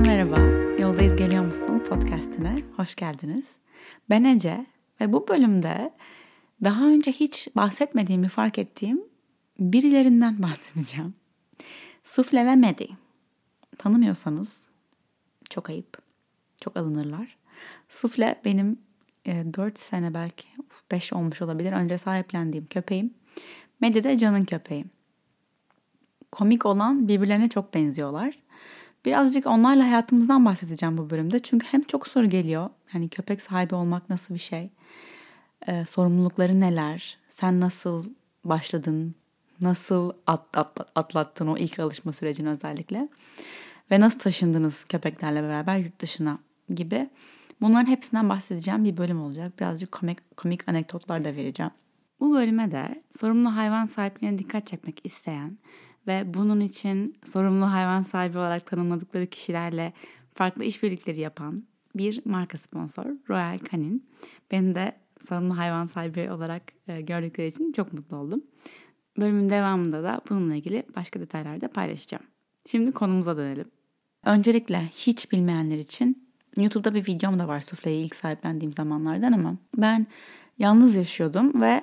Herkese merhaba. Yoldayız Geliyor Musun podcastine hoş geldiniz. Ben Ece ve bu bölümde daha önce hiç bahsetmediğimi fark ettiğim birilerinden bahsedeceğim. Sufle ve Medi. Tanımıyorsanız çok ayıp. Çok alınırlar. Sufle benim e, 4 sene belki 5 olmuş olabilir önce sahiplendiğim köpeğim. Medi de Can'ın köpeği. Komik olan birbirlerine çok benziyorlar. Birazcık onlarla hayatımızdan bahsedeceğim bu bölümde. Çünkü hem çok soru geliyor. Hani köpek sahibi olmak nasıl bir şey? Ee, sorumlulukları neler? Sen nasıl başladın? Nasıl at, at, atlattın o ilk alışma sürecini özellikle? Ve nasıl taşındınız köpeklerle beraber yurt dışına gibi. Bunların hepsinden bahsedeceğim bir bölüm olacak. Birazcık komik, komik anekdotlar da vereceğim. Bu bölüme de sorumlu hayvan sahipliğine dikkat çekmek isteyen ve bunun için sorumlu hayvan sahibi olarak tanımladıkları kişilerle farklı işbirlikleri yapan bir marka sponsor Royal Canin. Beni de sorumlu hayvan sahibi olarak e, gördükleri için çok mutlu oldum. Bölümün devamında da bununla ilgili başka detaylar da paylaşacağım. Şimdi konumuza dönelim. Öncelikle hiç bilmeyenler için YouTube'da bir videom da var sufleyi ilk sahiplendiğim zamanlardan ama ben yalnız yaşıyordum ve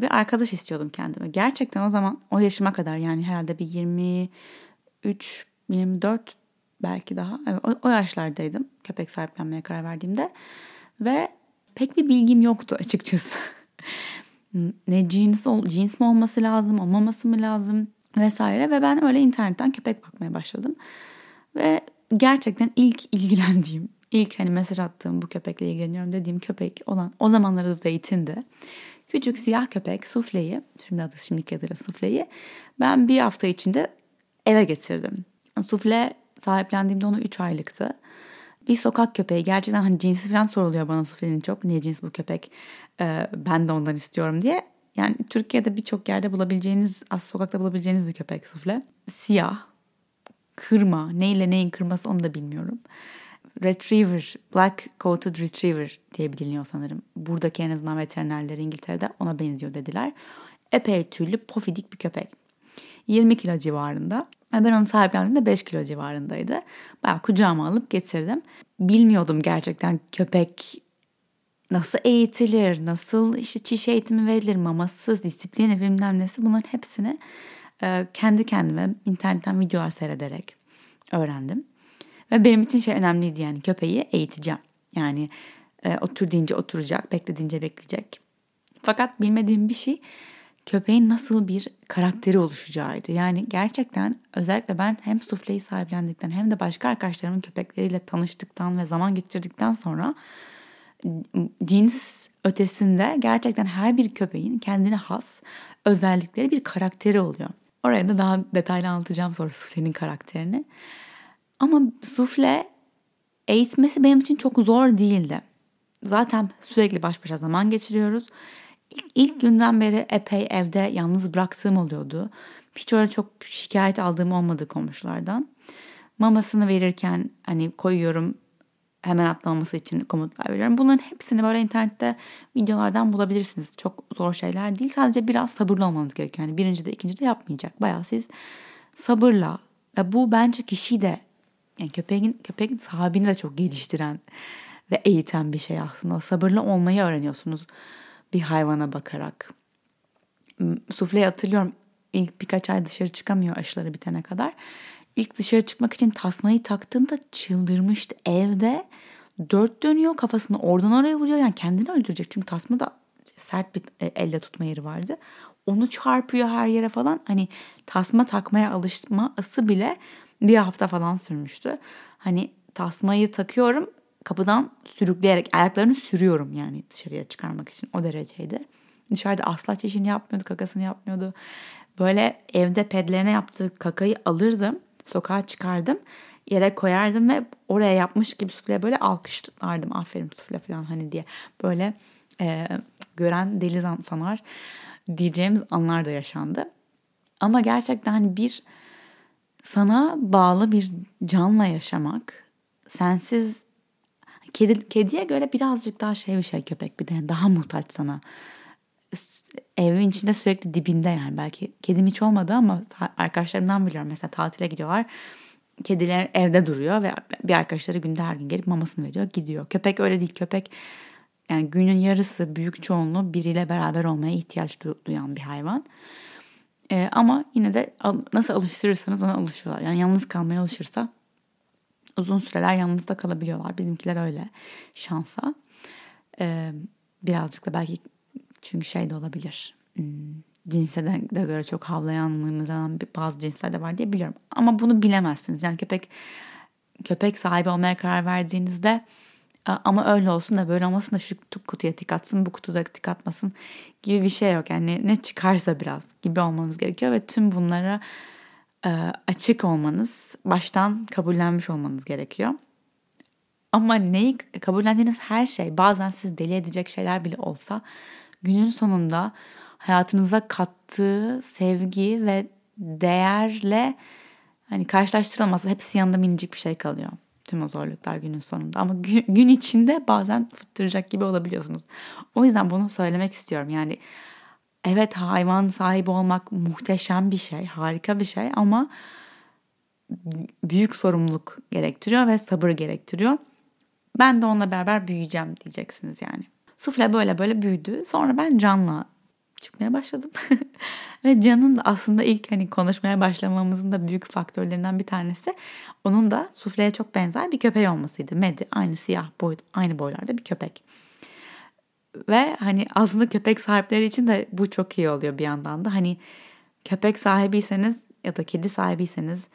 bir arkadaş istiyordum kendime. Gerçekten o zaman o yaşıma kadar yani herhalde bir 23 24 belki daha evet, o, o yaşlardaydım köpek sahiplenmeye karar verdiğimde ve pek bir bilgim yoktu açıkçası. ne cins, cins mi olması lazım, olmaması mı lazım vesaire ve ben öyle internetten köpek bakmaya başladım. Ve gerçekten ilk ilgilendiğim, ilk hani mesaj attığım bu köpekle ilgileniyorum dediğim köpek olan o zamanlarda zeytindi. Küçük siyah köpek Sufle'yi, şimdi adı şimdiki adıyla Sufle'yi ben bir hafta içinde eve getirdim. Sufle sahiplendiğimde onu 3 aylıktı. Bir sokak köpeği gerçekten hani cinsi falan soruluyor bana Sufle'nin çok. Niye cins bu köpek? Ee, ben de ondan istiyorum diye. Yani Türkiye'de birçok yerde bulabileceğiniz, az sokakta bulabileceğiniz bir köpek Sufle. Siyah, kırma, neyle neyin kırması onu da bilmiyorum. Retriever, Black Coated Retriever diye biliniyor sanırım. Buradaki en azından veterinerler İngiltere'de ona benziyor dediler. Epey tüylü, pofidik bir köpek. 20 kilo civarında. Ben onu sahiplendiğimde 5 kilo civarındaydı. Bayağı kucağıma alıp getirdim. Bilmiyordum gerçekten köpek nasıl eğitilir, nasıl işte çiş eğitimi verilir, mamasız, disiplini bilmem nesi bunların hepsini kendi kendime internetten videolar seyrederek öğrendim. Ve benim için şey önemliydi yani köpeği eğiteceğim. Yani e, otur deyince oturacak, bekle deyince bekleyecek. Fakat bilmediğim bir şey köpeğin nasıl bir karakteri oluşacağıydı. Yani gerçekten özellikle ben hem sufleyi sahiplendikten hem de başka arkadaşlarımın köpekleriyle tanıştıktan ve zaman geçirdikten sonra cins ötesinde gerçekten her bir köpeğin kendine has özellikleri bir karakteri oluyor. Oraya da daha detaylı anlatacağım sonra suflenin karakterini. Ama sufle eğitmesi benim için çok zor değildi. Zaten sürekli baş başa zaman geçiriyoruz. İlk, ilk günden beri epey evde yalnız bıraktığım oluyordu. Hiç öyle çok şikayet aldığım olmadı komşulardan. Mamasını verirken hani koyuyorum hemen atlamaması için komutlar veriyorum. Bunların hepsini böyle internette videolardan bulabilirsiniz. Çok zor şeyler değil. Sadece biraz sabırlı olmanız gerekiyor. Yani birinci de ikinci de yapmayacak. Bayağı siz sabırla ve bu bence kişiyi de yani köpeğin köpeğin sahibini de çok geliştiren ve eğiten bir şey aslında. O sabırlı olmayı öğreniyorsunuz bir hayvana bakarak. Sufleyi hatırlıyorum ilk birkaç ay dışarı çıkamıyor aşıları bitene kadar. İlk dışarı çıkmak için tasmayı taktığımda çıldırmıştı. Evde dört dönüyor kafasını oradan oraya vuruyor. Yani kendini öldürecek. Çünkü tasma da sert bir e, elle tutma yeri vardı. Onu çarpıyor her yere falan. Hani tasma takmaya alışması bile bir hafta falan sürmüştü. Hani tasmayı takıyorum kapıdan sürükleyerek ayaklarını sürüyorum yani dışarıya çıkarmak için o dereceydi. Dışarıda asla çişini yapmıyordu, kakasını yapmıyordu. Böyle evde pedlerine yaptığı kakayı alırdım, sokağa çıkardım, yere koyardım ve oraya yapmış gibi sufle böyle alkışlardım. Aferin sufle falan hani diye. Böyle e, gören deli sanar diyeceğimiz anlar da yaşandı. Ama gerçekten hani bir sana bağlı bir canla yaşamak, sensiz kedi, kediye göre birazcık daha şey bir şey köpek bir de daha muhtaç sana. Evin içinde sürekli dibinde yani belki kedim hiç olmadı ama arkadaşlarımdan biliyorum mesela tatile gidiyorlar. kediler evde duruyor ve bir arkadaşları günde her gün gelip mamasını veriyor gidiyor. Köpek öyle değil. Köpek yani günün yarısı büyük çoğunluğu biriyle beraber olmaya ihtiyaç duyan bir hayvan. Ee, ama yine de nasıl alıştırırsanız ona alışıyorlar. Yani yalnız kalmaya alışırsa uzun süreler yalnız da kalabiliyorlar. Bizimkiler öyle şansa. Ee, birazcık da belki çünkü şey de olabilir. Hmm, cinse de, göre çok havlayan mırmızlanan bazı cinsler de var diye biliyorum. Ama bunu bilemezsiniz. Yani köpek köpek sahibi olmaya karar verdiğinizde ama öyle olsun da böyle olmasın da şu kutuya tik atsın bu kutuda tik atmasın gibi bir şey yok. Yani ne çıkarsa biraz gibi olmanız gerekiyor ve tüm bunlara e, açık olmanız, baştan kabullenmiş olmanız gerekiyor. Ama neyi kabullendiğiniz her şey bazen sizi deli edecek şeyler bile olsa günün sonunda hayatınıza kattığı sevgi ve değerle hani karşılaştırılmazsa hepsi yanında minicik bir şey kalıyor. Tüm o zorluklar günün sonunda ama gün, gün içinde bazen fıttıracak gibi olabiliyorsunuz. O yüzden bunu söylemek istiyorum. Yani evet hayvan sahibi olmak muhteşem bir şey, harika bir şey ama büyük sorumluluk gerektiriyor ve sabır gerektiriyor. Ben de onunla beraber büyüyeceğim diyeceksiniz yani. Sufle böyle böyle büyüdü. Sonra ben Can'la çıkmaya başladım. Ve Can'ın da aslında ilk hani konuşmaya başlamamızın da büyük faktörlerinden bir tanesi onun da Sufle'ye çok benzer bir köpeği olmasıydı. Medi aynı siyah boy, aynı boylarda bir köpek. Ve hani aslında köpek sahipleri için de bu çok iyi oluyor bir yandan da. Hani köpek sahibiyseniz ya da kedi sahibiyseniz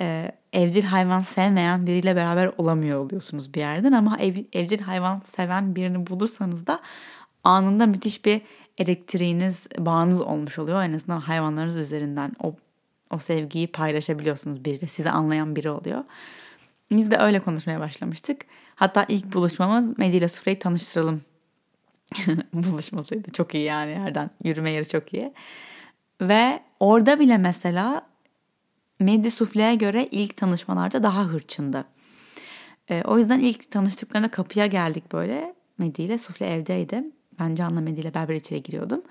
e, evcil hayvan sevmeyen biriyle beraber olamıyor oluyorsunuz bir yerden ama ev, evcil hayvan seven birini bulursanız da anında müthiş bir elektriğiniz, bağınız olmuş oluyor. En azından hayvanlarınız üzerinden o o sevgiyi paylaşabiliyorsunuz biriyle. Sizi anlayan biri oluyor. Biz de öyle konuşmaya başlamıştık. Hatta ilk buluşmamız Medi ile Sufre'yi tanıştıralım buluşmasıydı. Çok iyi yani yerden. Yürüme yeri çok iyi. Ve orada bile mesela Medi Sufle'ye göre ilk tanışmalarda daha hırçındı. E, o yüzden ilk tanıştıklarında kapıya geldik böyle. Medi ile Sufle evdeydi. Ben Can'la Medi ile beraber içeri giriyordum.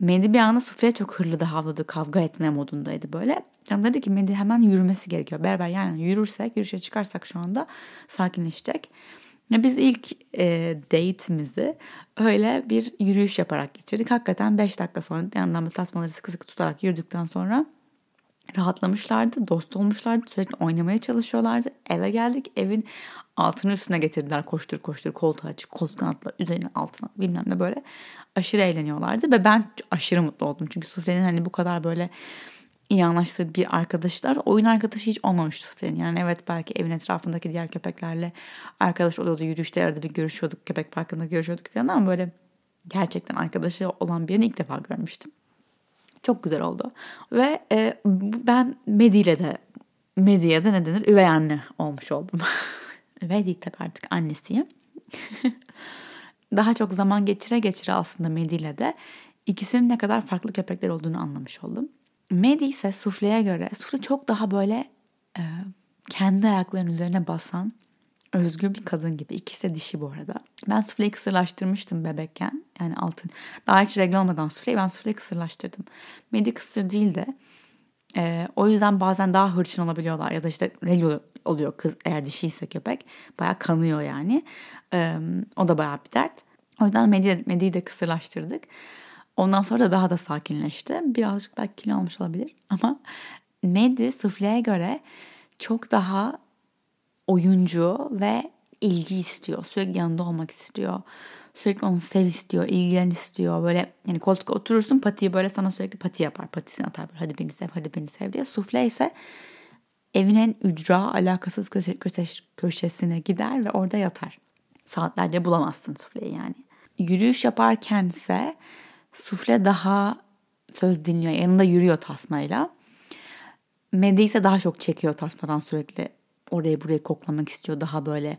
Medi bir anda Sufle'ye çok hırladı, havladı, kavga etme modundaydı böyle. Can dedi ki Medi hemen yürümesi gerekiyor. Beraber yani yürürsek, yürüyüşe çıkarsak şu anda sakinleşecek. Biz ilk e, date'imizi öyle bir yürüyüş yaparak geçirdik. Hakikaten 5 dakika sonra yanından tasmaları sıkı sıkı tutarak yürüdükten sonra rahatlamışlardı, dost olmuşlardı, sürekli oynamaya çalışıyorlardı. Eve geldik, evin altını üstüne getirdiler koştur koştur koltuğa çık, koltuktan atla, üzerine altına bilmem ne böyle aşırı eğleniyorlardı ve ben aşırı mutlu oldum. Çünkü Sufre'nin hani bu kadar böyle iyi anlaştığı bir arkadaşlar oyun arkadaşı hiç olmamıştı Sufre'nin. Yani evet belki evin etrafındaki diğer köpeklerle arkadaş oluyordu. Yürüyüşte arada bir görüşüyorduk. Köpek parkında görüşüyorduk falan ama böyle gerçekten arkadaşı olan birini ilk defa görmüştüm. Çok güzel oldu. Ve e, ben Medi ile de Medi'ye de ne denir? Üvey anne olmuş oldum. Üvey değil tabii artık annesiyim. Daha çok zaman geçire geçire aslında Medi ile de ikisinin ne kadar farklı köpekler olduğunu anlamış oldum. Medi ise Sufle'ye göre, Sufle çok daha böyle e, kendi ayaklarının üzerine basan, özgür bir kadın gibi. İkisi de dişi bu arada. Ben sufleyi kısırlaştırmıştım bebekken. Yani altın. Daha hiç regl olmadan sufleyi ben sufleyi kısırlaştırdım. Medi kısır değil de e, o yüzden bazen daha hırçın olabiliyorlar. Ya da işte regl oluyor kız, eğer dişiyse köpek. Baya kanıyor yani. E, o da baya bir dert. O yüzden Medi'yi, Medi'yi de kısırlaştırdık. Ondan sonra da daha da sakinleşti. Birazcık belki kilo almış olabilir ama Medi sufleye göre çok daha oyuncu ve ilgi istiyor. Sürekli yanında olmak istiyor. Sürekli onu sev istiyor, ilgilen istiyor. Böyle yani koltuğa oturursun patiyi böyle sana sürekli pati yapar. Patisini atar böyle hadi beni sev, hadi beni sev diye. Sufle ise evin en ücra alakasız köşe, köşe, köşesine gider ve orada yatar. Saatlerce bulamazsın sufleyi yani. Yürüyüş yaparken ise sufle daha söz dinliyor. Yanında yürüyor tasmayla. Medi ise daha çok çekiyor tasmadan sürekli orayı burayı koklamak istiyor. Daha böyle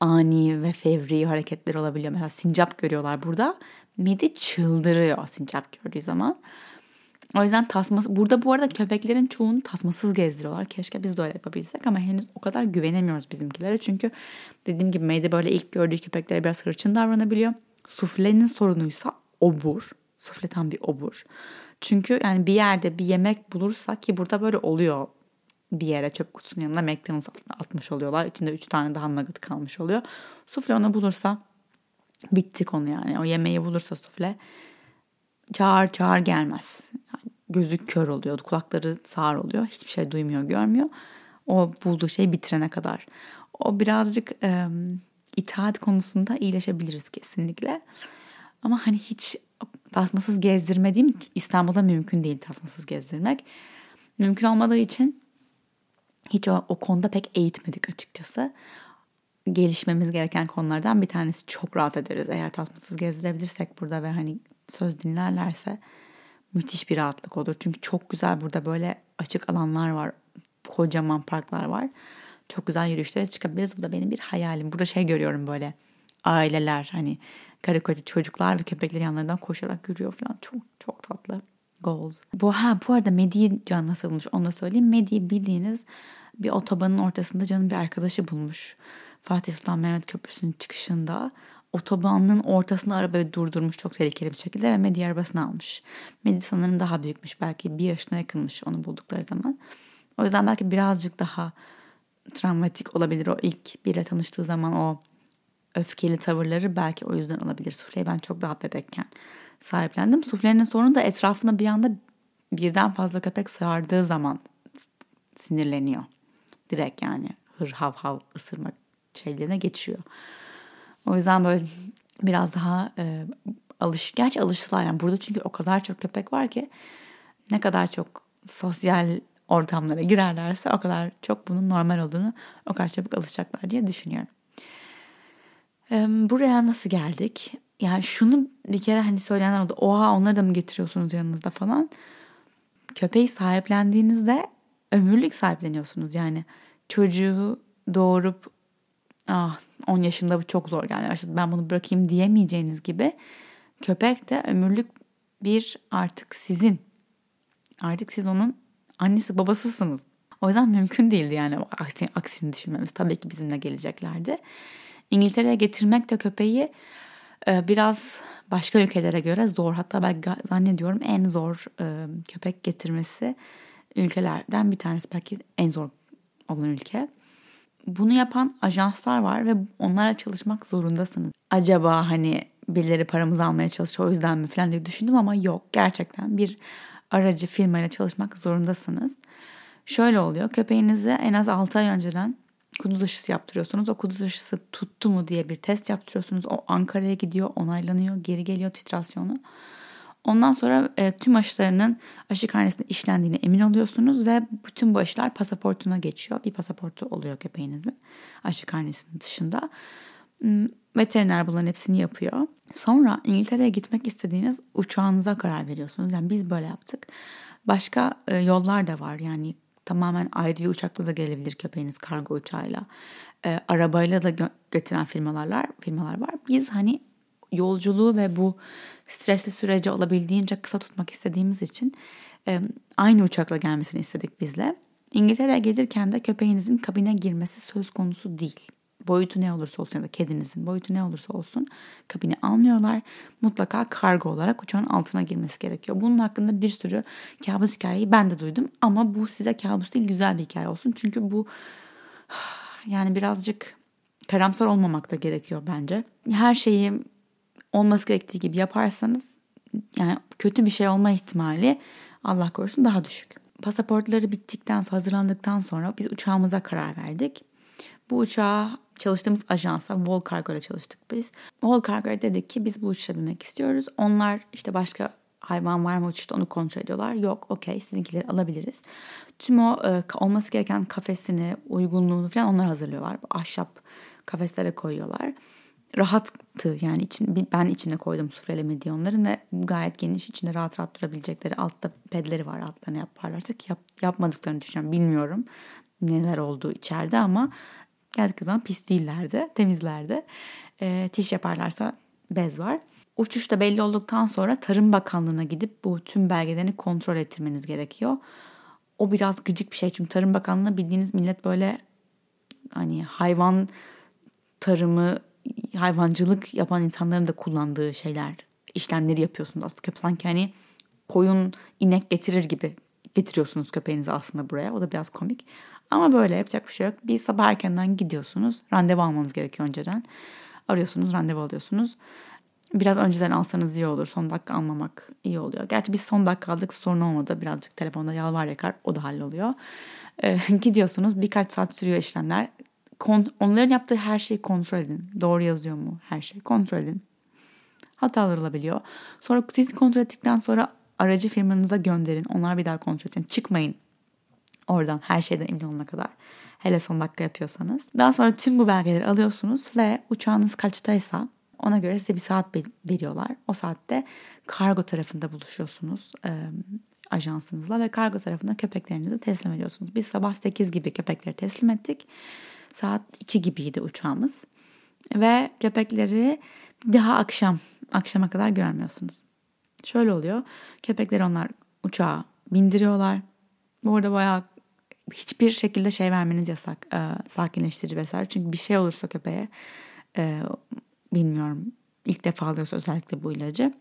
ani ve fevri hareketler olabiliyor. Mesela sincap görüyorlar burada. Medi çıldırıyor sincap gördüğü zaman. O yüzden tasması burada bu arada köpeklerin çoğunu tasmasız gezdiriyorlar. Keşke biz de öyle yapabilsek ama henüz o kadar güvenemiyoruz bizimkilere. Çünkü dediğim gibi Medi böyle ilk gördüğü köpeklere biraz hırçın davranabiliyor. Suflenin sorunuysa obur. Sufle tam bir obur. Çünkü yani bir yerde bir yemek bulursa ki burada böyle oluyor bir yere çöp kutusunun yanına McDonald's atmış oluyorlar. İçinde 3 tane daha nugget kalmış oluyor. Sufle onu bulursa bitti konu yani. O yemeği bulursa sufle çağır çağır gelmez. Yani gözü kör oluyor, kulakları sağır oluyor. Hiçbir şey duymuyor, görmüyor. O bulduğu şey bitirene kadar. O birazcık e, itaat konusunda iyileşebiliriz kesinlikle. Ama hani hiç tasmasız gezdirmediğim İstanbul'da mümkün değil tasmasız gezdirmek. Mümkün olmadığı için hiç o, o konuda pek eğitmedik açıkçası. Gelişmemiz gereken konulardan bir tanesi çok rahat ederiz. Eğer tasmasız gezdirebilirsek burada ve hani söz dinlerlerse müthiş bir rahatlık olur. Çünkü çok güzel burada böyle açık alanlar var. Kocaman parklar var. Çok güzel yürüyüşlere çıkabiliriz. Bu da benim bir hayalim. Burada şey görüyorum böyle aileler hani karı koca çocuklar ve köpekler yanlarından koşarak yürüyor falan. Çok çok tatlı. Goals. Bu, ha, bu arada Medi'yi Can nasıl bulmuş onu da söyleyeyim. Medi bildiğiniz bir otobanın ortasında Can'ın bir arkadaşı bulmuş. Fatih Sultan Mehmet Köprüsü'nün çıkışında otobanın ortasında arabayı durdurmuş çok tehlikeli bir şekilde ve Medi arabasını almış. Medi sanırım daha büyükmüş. Belki bir yaşına yakınmış onu buldukları zaman. O yüzden belki birazcık daha travmatik olabilir o ilk biriyle tanıştığı zaman o öfkeli tavırları belki o yüzden olabilir. Sufleyi ben çok daha bebekken sahiplendim. Suflenin sorunu da etrafında bir anda birden fazla köpek sardığı zaman sinirleniyor. Direkt yani hır hav hav ısırmak şeylerine geçiyor. O yüzden böyle biraz daha e, alış gerçi alıştılar yani burada çünkü o kadar çok köpek var ki ne kadar çok sosyal ortamlara girerlerse o kadar çok bunun normal olduğunu o kadar çabuk alışacaklar diye düşünüyorum. Buraya nasıl geldik? Yani şunu bir kere hani söyleyenler oldu. Oha onları da mı getiriyorsunuz yanınızda falan. Köpeği sahiplendiğinizde ömürlük sahipleniyorsunuz. Yani çocuğu doğurup ah 10 yaşında bu çok zor gelmeye başladı ben bunu bırakayım diyemeyeceğiniz gibi köpek de ömürlük bir artık sizin. Artık siz onun annesi babasısınız. O yüzden mümkün değildi yani aksini, aksini düşünmemiz. Tabii ki bizimle geleceklerdi. İngiltere'ye getirmek de köpeği biraz başka ülkelere göre zor. Hatta ben zannediyorum en zor e, köpek getirmesi ülkelerden bir tanesi. Belki en zor olan ülke bunu yapan ajanslar var ve onlarla çalışmak zorundasınız. Acaba hani birileri paramızı almaya çalışıyor o yüzden mi falan diye düşündüm ama yok gerçekten bir aracı firmayla çalışmak zorundasınız. Şöyle oluyor köpeğinizi en az 6 ay önceden kuduz aşısı yaptırıyorsunuz. O kuduz aşısı tuttu mu diye bir test yaptırıyorsunuz. O Ankara'ya gidiyor onaylanıyor geri geliyor titrasyonu. Ondan sonra e, tüm aşılarının aşı karnesinde işlendiğine emin oluyorsunuz ve bütün bu aşılar pasaportuna geçiyor. Bir pasaportu oluyor köpeğinizin aşı karnesinin dışında. Hmm, veteriner bunların hepsini yapıyor. Sonra İngiltere'ye gitmek istediğiniz uçağınıza karar veriyorsunuz. Yani biz böyle yaptık. Başka e, yollar da var. Yani tamamen ayrı bir uçakla da gelebilir köpeğiniz kargo uçağıyla. E, arabayla da gö- götüren firmalar, firmalar var. Biz hani yolculuğu ve bu stresli süreci olabildiğince kısa tutmak istediğimiz için e, aynı uçakla gelmesini istedik bizle. İngiltere'ye gelirken de köpeğinizin kabine girmesi söz konusu değil. Boyutu ne olursa olsun ya da kedinizin boyutu ne olursa olsun kabine almıyorlar. Mutlaka kargo olarak uçağın altına girmesi gerekiyor. Bunun hakkında bir sürü kabus hikayeyi ben de duydum. Ama bu size kabus değil güzel bir hikaye olsun. Çünkü bu yani birazcık karamsar olmamak da gerekiyor bence. Her şeyi olması gerektiği gibi yaparsanız yani kötü bir şey olma ihtimali Allah korusun daha düşük. Pasaportları bittikten sonra hazırlandıktan sonra biz uçağımıza karar verdik. Bu uçağa çalıştığımız ajansa Vol Cargo ile çalıştık biz. Vol Cargo'ya dedik ki biz bu uçuşa binmek istiyoruz. Onlar işte başka hayvan var mı uçuşta onu kontrol ediyorlar. Yok okey sizinkileri alabiliriz. Tüm o e, olması gereken kafesini, uygunluğunu falan onlar hazırlıyorlar. Ahşap kafeslere koyuyorlar rahattı yani için, ben içine koydum sufreleme onların ve gayet geniş içinde rahat rahat durabilecekleri altta pedleri var altlarını yaparlarsa ki yap, yapmadıklarını düşünüyorum bilmiyorum neler olduğu içeride ama geldik zaman pis değillerdi temizlerdi e, tiş yaparlarsa bez var. Uçuş da belli olduktan sonra Tarım Bakanlığı'na gidip bu tüm belgelerini kontrol ettirmeniz gerekiyor. O biraz gıcık bir şey çünkü Tarım Bakanlığı'na bildiğiniz millet böyle hani hayvan tarımı hayvancılık yapan insanların da kullandığı şeyler, işlemleri yapıyorsunuz aslında kötü sanki hani koyun inek getirir gibi getiriyorsunuz köpeğinizi aslında buraya. O da biraz komik. Ama böyle yapacak bir şey yok. Bir sabah erkenden gidiyorsunuz. Randevu almanız gerekiyor önceden. Arıyorsunuz, randevu alıyorsunuz. Biraz önceden alsanız iyi olur. Son dakika almamak iyi oluyor. Gerçi biz son dakika aldık sorun olmadı. Birazcık telefonda yalvar yakar o da halloluyor. Ee, gidiyorsunuz birkaç saat sürüyor işlemler. Kon- onların yaptığı her şeyi kontrol edin. Doğru yazıyor mu her şey kontrol edin. Hatalar olabiliyor. Sonra siz kontrol ettikten sonra aracı firmanıza gönderin. Onlar bir daha kontrol etsin. Çıkmayın oradan her şeyden emin olana kadar. Hele son dakika yapıyorsanız. Daha sonra tüm bu belgeleri alıyorsunuz ve uçağınız kaçtaysa ona göre size bir saat veriyorlar. O saatte kargo tarafında buluşuyorsunuz e, ajansınızla ve kargo tarafında köpeklerinizi teslim ediyorsunuz. Biz sabah 8 gibi köpekleri teslim ettik. Saat 2 gibiydi uçağımız. Ve köpekleri daha akşam, akşama kadar görmüyorsunuz. Şöyle oluyor. Köpekleri onlar uçağa bindiriyorlar. Bu arada bayağı hiçbir şekilde şey vermeniz yasak. E, sakinleştirici vesaire. Çünkü bir şey olursa köpeğe e, bilmiyorum ilk defa alıyorsa özellikle bu ilacı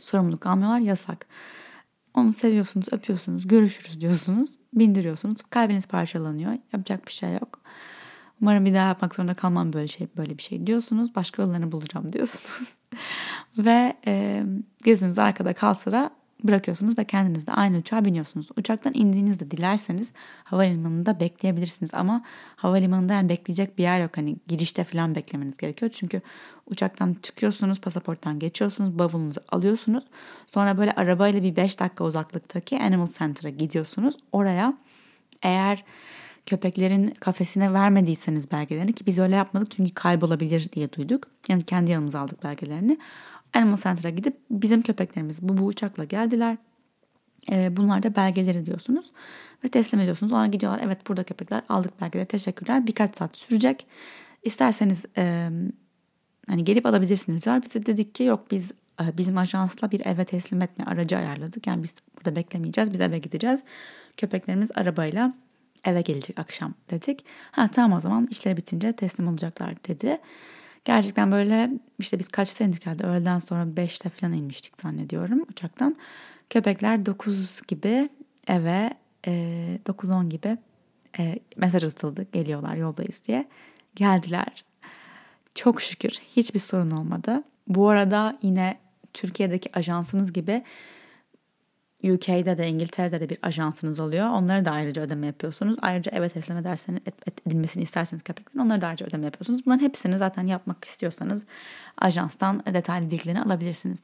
sorumluluk almıyorlar yasak. Onu seviyorsunuz, öpüyorsunuz, görüşürüz diyorsunuz, bindiriyorsunuz. Kalbiniz parçalanıyor. Yapacak bir şey yok. Umarım bir daha yapmak zorunda kalmam böyle şey böyle bir şey diyorsunuz. Başka yollarını bulacağım diyorsunuz. Ve e, gözünüz arkada kalsa da bırakıyorsunuz ve kendiniz de aynı uçağa biniyorsunuz. Uçaktan indiğinizde dilerseniz havalimanında bekleyebilirsiniz ama havalimanında yani bekleyecek bir yer yok. Hani girişte falan beklemeniz gerekiyor. Çünkü uçaktan çıkıyorsunuz, pasaporttan geçiyorsunuz, bavulunuzu alıyorsunuz. Sonra böyle arabayla bir 5 dakika uzaklıktaki Animal Center'a gidiyorsunuz. Oraya eğer köpeklerin kafesine vermediyseniz belgelerini ki biz öyle yapmadık çünkü kaybolabilir diye duyduk. Yani kendi yanımıza aldık belgelerini. Animal Center'a gidip bizim köpeklerimiz bu, bu uçakla geldiler. E, bunlar da belgeleri diyorsunuz ve teslim ediyorsunuz. Ona gidiyorlar evet burada köpekler aldık belgeleri teşekkürler birkaç saat sürecek. İsterseniz e, hani gelip alabilirsiniz diyorlar. Biz de dedik ki yok biz bizim ajansla bir eve teslim etme aracı ayarladık. Yani biz burada beklemeyeceğiz biz eve gideceğiz. Köpeklerimiz arabayla eve gelecek akşam dedik. Ha tamam o zaman işleri bitince teslim olacaklar dedi. Gerçekten böyle işte biz kaç senedir geldi öğleden sonra 5'te falan inmiştik zannediyorum uçaktan. Köpekler 9 gibi eve e, 9-10 gibi e, mesaj atıldı geliyorlar yoldayız diye. Geldiler. Çok şükür hiçbir sorun olmadı. Bu arada yine Türkiye'deki ajansınız gibi UK'de de İngiltere'de de bir ajansınız oluyor. Onlara da ayrıca ödeme yapıyorsunuz. Ayrıca eve teslim ederseniz edilmesini isterseniz köpeklerin onlara da ayrıca ödeme yapıyorsunuz. Bunların hepsini zaten yapmak istiyorsanız ajanstan detaylı bilgilerini alabilirsiniz.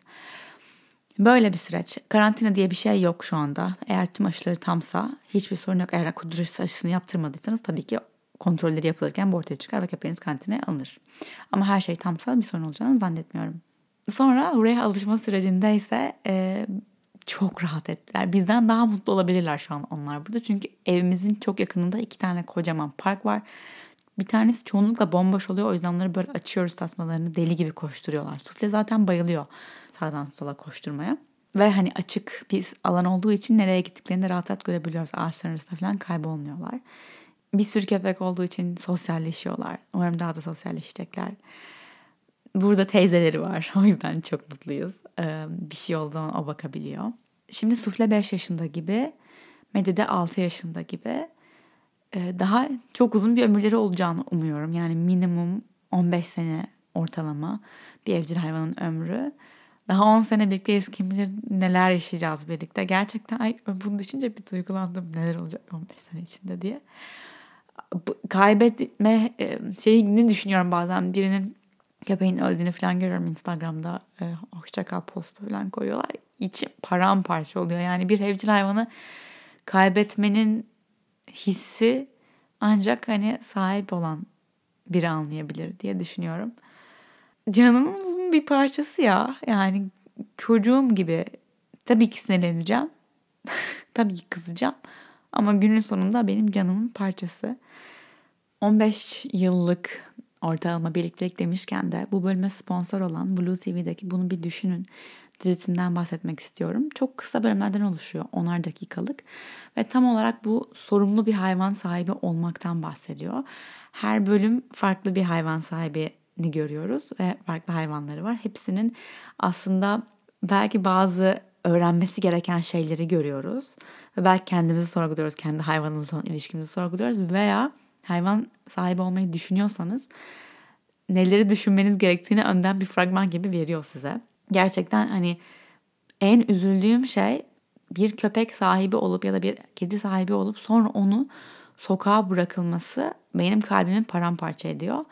Böyle bir süreç. Karantina diye bir şey yok şu anda. Eğer tüm aşıları tamsa hiçbir sorun yok. Eğer kudret aşısını yaptırmadıysanız tabii ki kontrolleri yapılırken bu ortaya çıkar ve köpeğiniz karantinaya alınır. Ama her şey tamsa bir sorun olacağını zannetmiyorum. Sonra buraya alışma sürecinde ise e, çok rahat ettiler. Bizden daha mutlu olabilirler şu an onlar burada. Çünkü evimizin çok yakınında iki tane kocaman park var. Bir tanesi çoğunlukla bomboş oluyor. O yüzden onları böyle açıyoruz tasmalarını deli gibi koşturuyorlar. Sufle zaten bayılıyor sağdan sola koşturmaya. Ve hani açık bir alan olduğu için nereye gittiklerini de rahat rahat görebiliyoruz. Ağaçların arasında falan kaybolmuyorlar. Bir sürü köpek olduğu için sosyalleşiyorlar. Umarım daha da sosyalleşecekler. Burada teyzeleri var. O yüzden çok mutluyuz. Ee, bir şey olduğu zaman o bakabiliyor. Şimdi Sufle 5 yaşında gibi. Medi de 6 yaşında gibi. Ee, daha çok uzun bir ömürleri olacağını umuyorum. Yani minimum 15 sene ortalama bir evcil hayvanın ömrü. Daha 10 sene birlikteyiz kim bilir neler yaşayacağız birlikte. Gerçekten ay, bunu düşünce bir duygulandım neler olacak 15 sene içinde diye. Kaybetme e, şeyini düşünüyorum bazen birinin köpeğin öldüğünü falan görüyorum Instagram'da. E, hoşça kal postu falan koyuyorlar. İçim paramparça oluyor. Yani bir evcil hayvanı kaybetmenin hissi ancak hani sahip olan biri anlayabilir diye düşünüyorum. Canımızın bir parçası ya. Yani çocuğum gibi. Tabii ki sinirleneceğim. Tabii ki kızacağım. Ama günün sonunda benim canımın parçası. 15 yıllık ortalama birliktelik demişken de bu bölüme sponsor olan Blue TV'deki bunu bir düşünün dizisinden bahsetmek istiyorum. Çok kısa bölümlerden oluşuyor. Onar dakikalık. Ve tam olarak bu sorumlu bir hayvan sahibi olmaktan bahsediyor. Her bölüm farklı bir hayvan sahibini görüyoruz ve farklı hayvanları var. Hepsinin aslında belki bazı öğrenmesi gereken şeyleri görüyoruz. Ve belki kendimizi sorguluyoruz, kendi hayvanımızla ilişkimizi sorguluyoruz. Veya hayvan sahibi olmayı düşünüyorsanız neleri düşünmeniz gerektiğini önden bir fragman gibi veriyor size. Gerçekten hani en üzüldüğüm şey bir köpek sahibi olup ya da bir kedi sahibi olup sonra onu sokağa bırakılması benim kalbimi paramparça ediyor.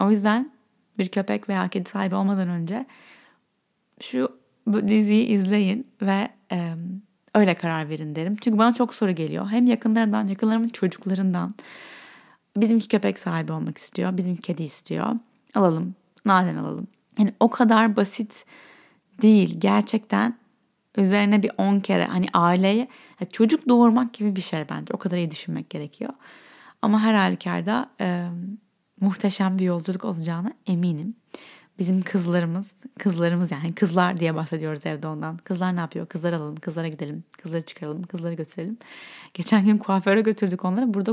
O yüzden bir köpek veya kedi sahibi olmadan önce şu diziyi izleyin ve e, öyle karar verin derim. Çünkü bana çok soru geliyor. Hem yakınlarından, yakınlarımın çocuklarından. Bizimki köpek sahibi olmak istiyor. Bizimki kedi istiyor. Alalım. Nereden alalım? Yani o kadar basit değil. Gerçekten üzerine bir 10 kere hani aileye çocuk doğurmak gibi bir şey bence. O kadar iyi düşünmek gerekiyor. Ama her halükarda e, muhteşem bir yolculuk olacağına eminim. Bizim kızlarımız, kızlarımız yani kızlar diye bahsediyoruz evde ondan. Kızlar ne yapıyor? Kızlar alalım, kızlara gidelim, kızları çıkaralım, kızları götürelim. Geçen gün kuaföre götürdük onları. Burada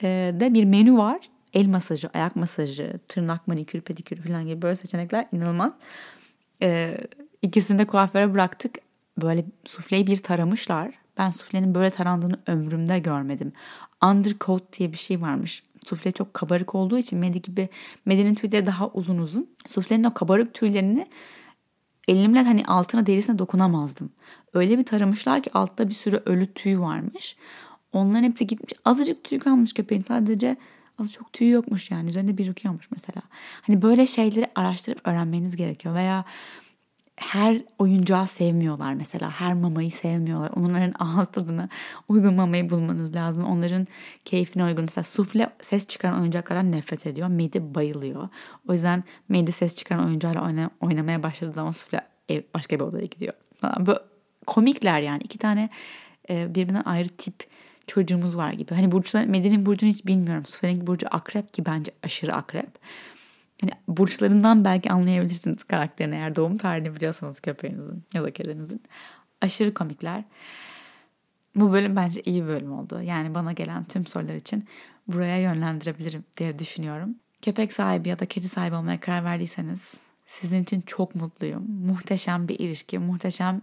kuaförde bir menü var. El masajı, ayak masajı, tırnak manikür, pedikür falan gibi böyle seçenekler inanılmaz. Ee, ikisini de kuaföre bıraktık. Böyle sufleyi bir taramışlar. Ben suflenin böyle tarandığını ömrümde görmedim. Undercoat diye bir şey varmış. Sufle çok kabarık olduğu için Medi gibi Medi'nin tüyleri daha uzun uzun. Suflenin o kabarık tüylerini elimle hani altına derisine dokunamazdım. Öyle bir taramışlar ki altta bir sürü ölü tüy varmış. Onların hepsi gitmiş. Azıcık tüy kalmış köpeğin sadece az çok tüy yokmuş yani üzerinde bir birikiyormuş mesela. Hani böyle şeyleri araştırıp öğrenmeniz gerekiyor veya her oyuncağı sevmiyorlar mesela. Her mamayı sevmiyorlar. Onların ağız tadına uygun mamayı bulmanız lazım. Onların keyfine uygun. Mesela sufle ses çıkaran oyuncaklardan nefret ediyor. Medi bayılıyor. O yüzden Medi ses çıkaran oyuncağıyla oyna, oynamaya başladığı zaman sufle ev, başka bir odaya gidiyor. Falan. Böyle komikler yani. iki tane e, birbirinden ayrı tip çocuğumuz var gibi. Hani burçlar, Medi'nin burcunu hiç bilmiyorum. Sufle'nin burcu akrep ki bence aşırı akrep. Hani burçlarından belki anlayabilirsiniz karakterini eğer doğum tarihini biliyorsanız köpeğinizin ya da kedinizin. Aşırı komikler. Bu bölüm bence iyi bir bölüm oldu. Yani bana gelen tüm sorular için buraya yönlendirebilirim diye düşünüyorum. Köpek sahibi ya da kedi sahibi olmaya karar verdiyseniz sizin için çok mutluyum. Muhteşem bir ilişki, muhteşem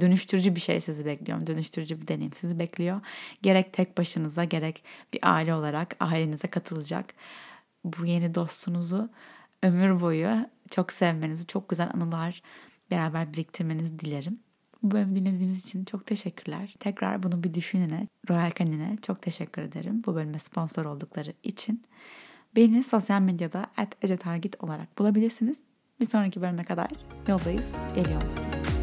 dönüştürücü bir şey sizi bekliyor. Dönüştürücü bir deneyim sizi bekliyor. Gerek tek başınıza gerek bir aile olarak ailenize katılacak bu yeni dostunuzu ömür boyu çok sevmenizi, çok güzel anılar beraber biriktirmenizi dilerim. Bu bölümü dinlediğiniz için çok teşekkürler. Tekrar bunu bir düşünene, Royal Canin'e çok teşekkür ederim. Bu bölüme sponsor oldukları için. Beni sosyal medyada @ecetargit olarak bulabilirsiniz. Bir sonraki bölüme kadar yoldayız. Geliyor musun?